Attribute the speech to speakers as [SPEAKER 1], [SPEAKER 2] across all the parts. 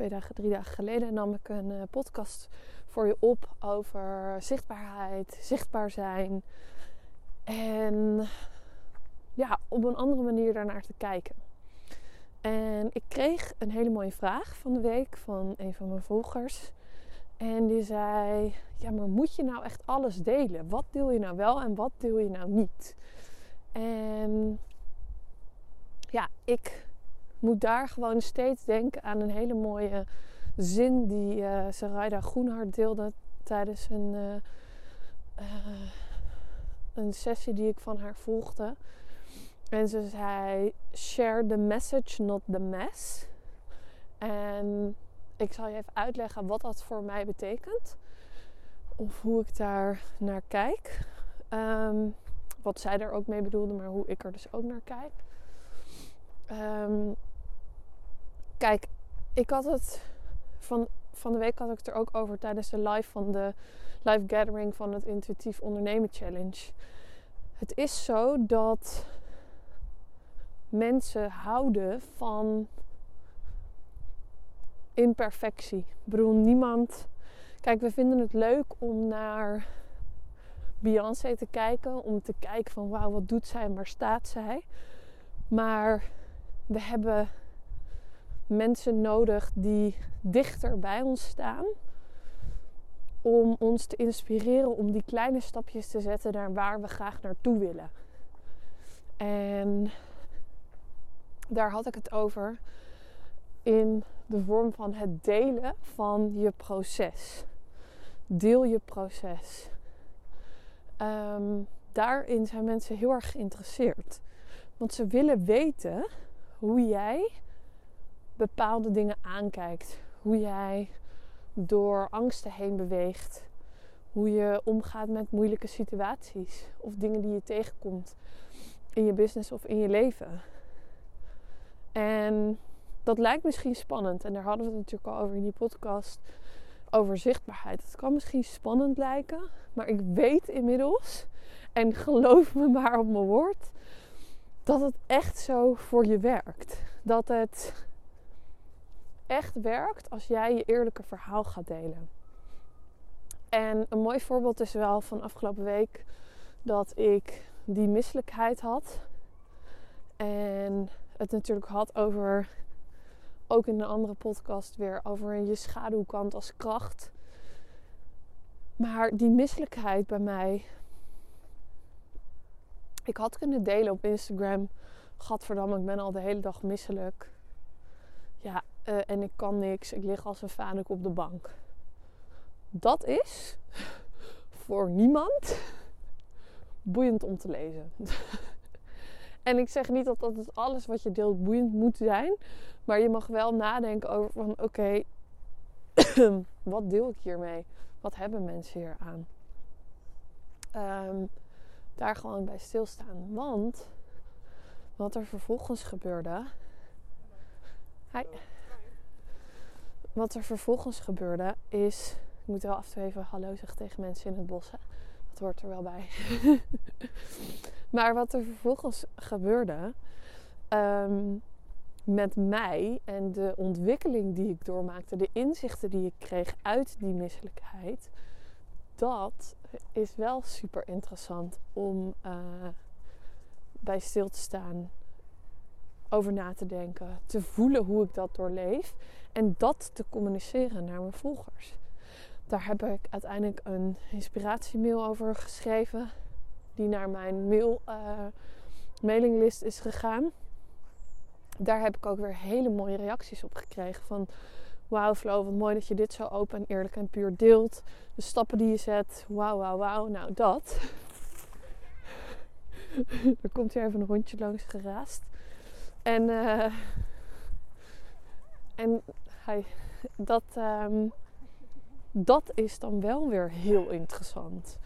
[SPEAKER 1] twee dagen, drie dagen geleden nam ik een uh, podcast voor je op over zichtbaarheid, zichtbaar zijn. En ja, op een andere manier daarnaar te kijken. En ik kreeg een hele mooie vraag van de week van een van mijn volgers. En die zei: Ja, maar moet je nou echt alles delen? Wat deel je nou wel en wat deel je nou niet? En ja, ik moet daar gewoon steeds denken aan een hele mooie zin die uh, Sarayda Groenhart deelde tijdens een, uh, uh, een sessie die ik van haar volgde. En ze zei: Share the message, not the mess. En ik zal je even uitleggen wat dat voor mij betekent. Of hoe ik daar naar kijk. Um, wat zij er ook mee bedoelde, maar hoe ik er dus ook naar kijk. Um, Kijk, ik had het van, van de week had ik het er ook over tijdens de live van de live gathering van het Intuïtief Ondernemen Challenge. Het is zo dat mensen houden van imperfectie. Ik bedoel, niemand. Kijk, we vinden het leuk om naar Beyoncé te kijken. Om te kijken van wauw, wat doet zij waar staat zij. Maar we hebben mensen nodig die dichter bij ons staan. Om ons te inspireren om die kleine stapjes te zetten naar waar we graag naartoe willen. En daar had ik het over in de vorm van het delen van je proces. Deel je proces. Ehm, daarin zijn mensen heel erg geïnteresseerd. Want ze willen weten hoe jij bepaalde dingen aankijkt. Hoe jij door angsten heen beweegt. Hoe je omgaat met moeilijke situaties of dingen die je tegenkomt in je business of in je leven. En dat lijkt misschien spannend. En daar hadden we het natuurlijk al over in die podcast. Over zichtbaarheid. Het kan misschien spannend lijken. Maar ik weet inmiddels. En geloof me maar op mijn woord. Dat het echt zo voor je werkt. Dat het echt werkt als jij je eerlijke verhaal gaat delen. En een mooi voorbeeld is wel van afgelopen week dat ik die misselijkheid had. En het natuurlijk had over, ook in een andere podcast weer, over je schaduwkant als kracht. Maar die misselijkheid bij mij. Ik had kunnen delen op Instagram. Gadverdamme, ik ben al de hele dag misselijk. Ja, uh, en ik kan niks. Ik lig als een vanik op de bank. Dat is voor niemand boeiend om te lezen. en ik zeg niet dat dat alles wat je deelt boeiend moet zijn. Maar je mag wel nadenken over van oké, wat deel ik hiermee? Wat hebben mensen hier aan? Um, daar gewoon bij stilstaan. Want wat er vervolgens gebeurde. Hi wat er vervolgens gebeurde is. Ik moet wel af en toe even hallo zeggen tegen mensen in het bos. Hè? Dat hoort er wel bij. maar wat er vervolgens gebeurde. Um, met mij en de ontwikkeling die ik doormaakte, de inzichten die ik kreeg uit die misselijkheid, dat is wel super interessant om uh, bij stil te staan, over na te denken, te voelen hoe ik dat doorleef en dat te communiceren naar mijn volgers. Daar heb ik uiteindelijk een inspiratiemail over geschreven, die naar mijn mail, uh, mailinglist is gegaan. Daar heb ik ook weer hele mooie reacties op gekregen van wauw Flo, wat mooi dat je dit zo open en eerlijk en puur deelt. De stappen die je zet, wauw, wauw, wauw. Nou, dat. er komt hier even een rondje langs geraast. En, uh, en hij, dat, um, dat is dan wel weer heel interessant.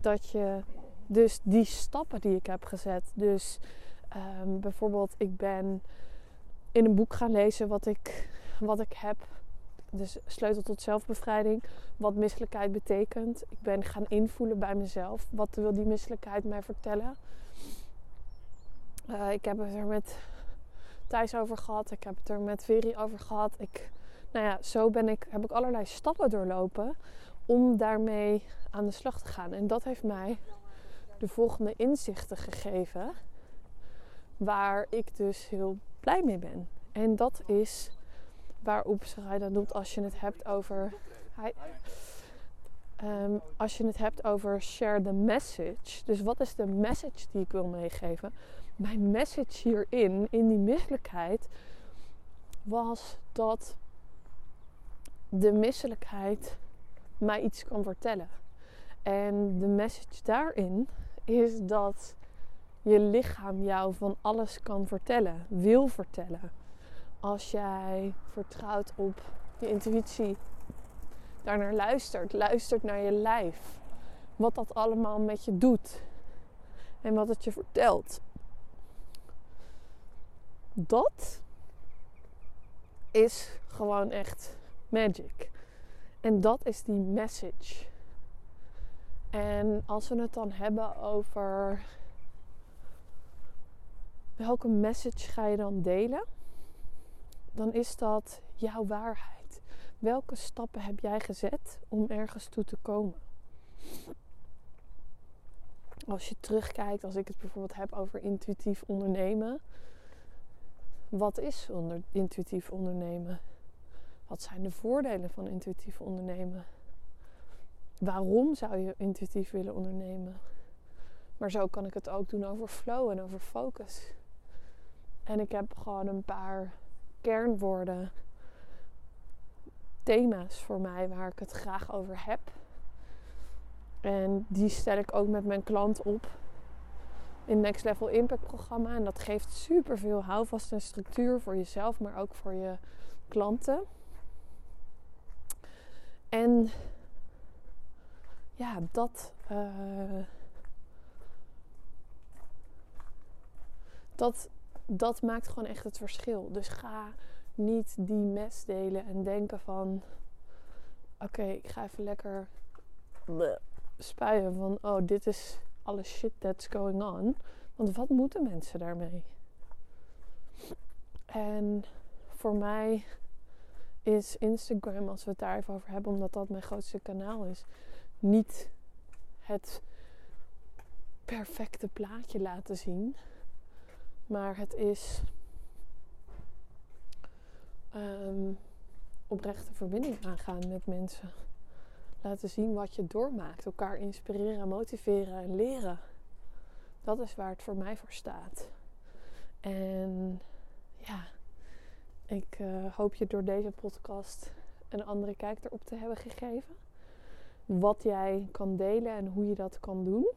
[SPEAKER 1] Dat je dus die stappen die ik heb gezet. Dus ehm, bijvoorbeeld, ik ben in een boek gaan lezen wat ik, wat ik heb. Dus sleutel tot zelfbevrijding. Wat misselijkheid betekent. Ik ben gaan invoelen bij mezelf. Wat wil die misselijkheid mij vertellen? Uh, ik heb er met Thijs over gehad. Ik heb het er met Veri over gehad. Ik, nou ja, zo ben ik, heb ik allerlei stappen doorlopen om daarmee aan de slag te gaan. En dat heeft mij de volgende inzichten gegeven. Waar ik dus heel blij mee ben. En dat is waar dan doet als je het hebt over. Um, als je het hebt over share the message. Dus wat is de message die ik wil meegeven? Mijn message hierin, in die misselijkheid, was dat de misselijkheid mij iets kan vertellen. En de message daarin is dat je lichaam jou van alles kan vertellen, wil vertellen. Als jij vertrouwt op je intuïtie, daarnaar luistert, luistert naar je lijf, wat dat allemaal met je doet en wat het je vertelt. Dat is gewoon echt magic. En dat is die message. En als we het dan hebben over welke message ga je dan delen, dan is dat jouw waarheid. Welke stappen heb jij gezet om ergens toe te komen? Als je terugkijkt, als ik het bijvoorbeeld heb over intuïtief ondernemen. Wat is onder intuïtief ondernemen? Wat zijn de voordelen van intuïtief ondernemen? Waarom zou je intuïtief willen ondernemen? Maar zo kan ik het ook doen over flow en over focus. En ik heb gewoon een paar kernwoorden, thema's voor mij waar ik het graag over heb. En die stel ik ook met mijn klant op in Next Level Impact programma. En dat geeft super veel houvast en structuur voor jezelf, maar ook voor je klanten. En ja, dat. Uh, dat, dat maakt gewoon echt het verschil. Dus ga niet die mes delen en denken van... Oké, ik ga even lekker spuien van... Oh, dit is alle shit that's going on. Want wat moeten mensen daarmee? En voor mij is Instagram, als we het daar even over hebben, omdat dat mijn grootste kanaal is, niet het perfecte plaatje laten zien. Maar het is um, oprechte verbinding aangaan met mensen. Laten zien wat je doormaakt. Elkaar inspireren, motiveren en leren. Dat is waar het voor mij voor staat. En ja, ik uh, hoop je door deze podcast een andere kijk erop te hebben gegeven. Wat jij kan delen en hoe je dat kan doen.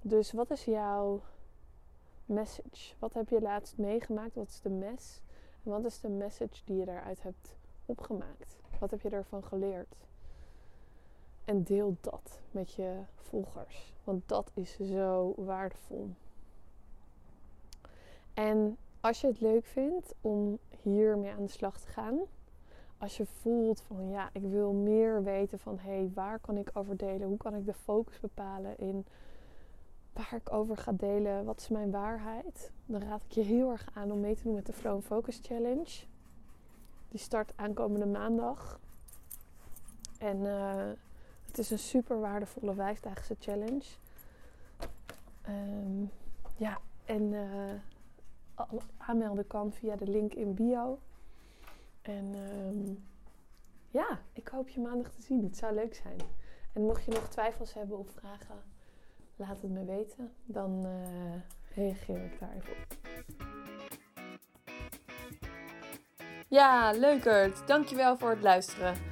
[SPEAKER 1] Dus wat is jouw message? Wat heb je laatst meegemaakt? Wat is de mes? En wat is de message die je daaruit hebt opgemaakt? Wat heb je ervan geleerd? En deel dat met je volgers. Want dat is zo waardevol. En als je het leuk vindt om hiermee aan de slag te gaan. Als je voelt van ja, ik wil meer weten van hé, hey, waar kan ik over delen? Hoe kan ik de focus bepalen in waar ik over ga delen? Wat is mijn waarheid? Dan raad ik je heel erg aan om mee te doen met de Flow Focus Challenge. Die start aankomende maandag. En uh, het is een super waardevolle vijfdaagse challenge. Um, ja, en uh, aanmelden kan via de link in bio. En um, ja, ik hoop je maandag te zien. Het zou leuk zijn. En mocht je nog twijfels hebben of vragen, laat het me weten. Dan uh, reageer ik daar even op.
[SPEAKER 2] Ja, leukert. Dankjewel voor het luisteren.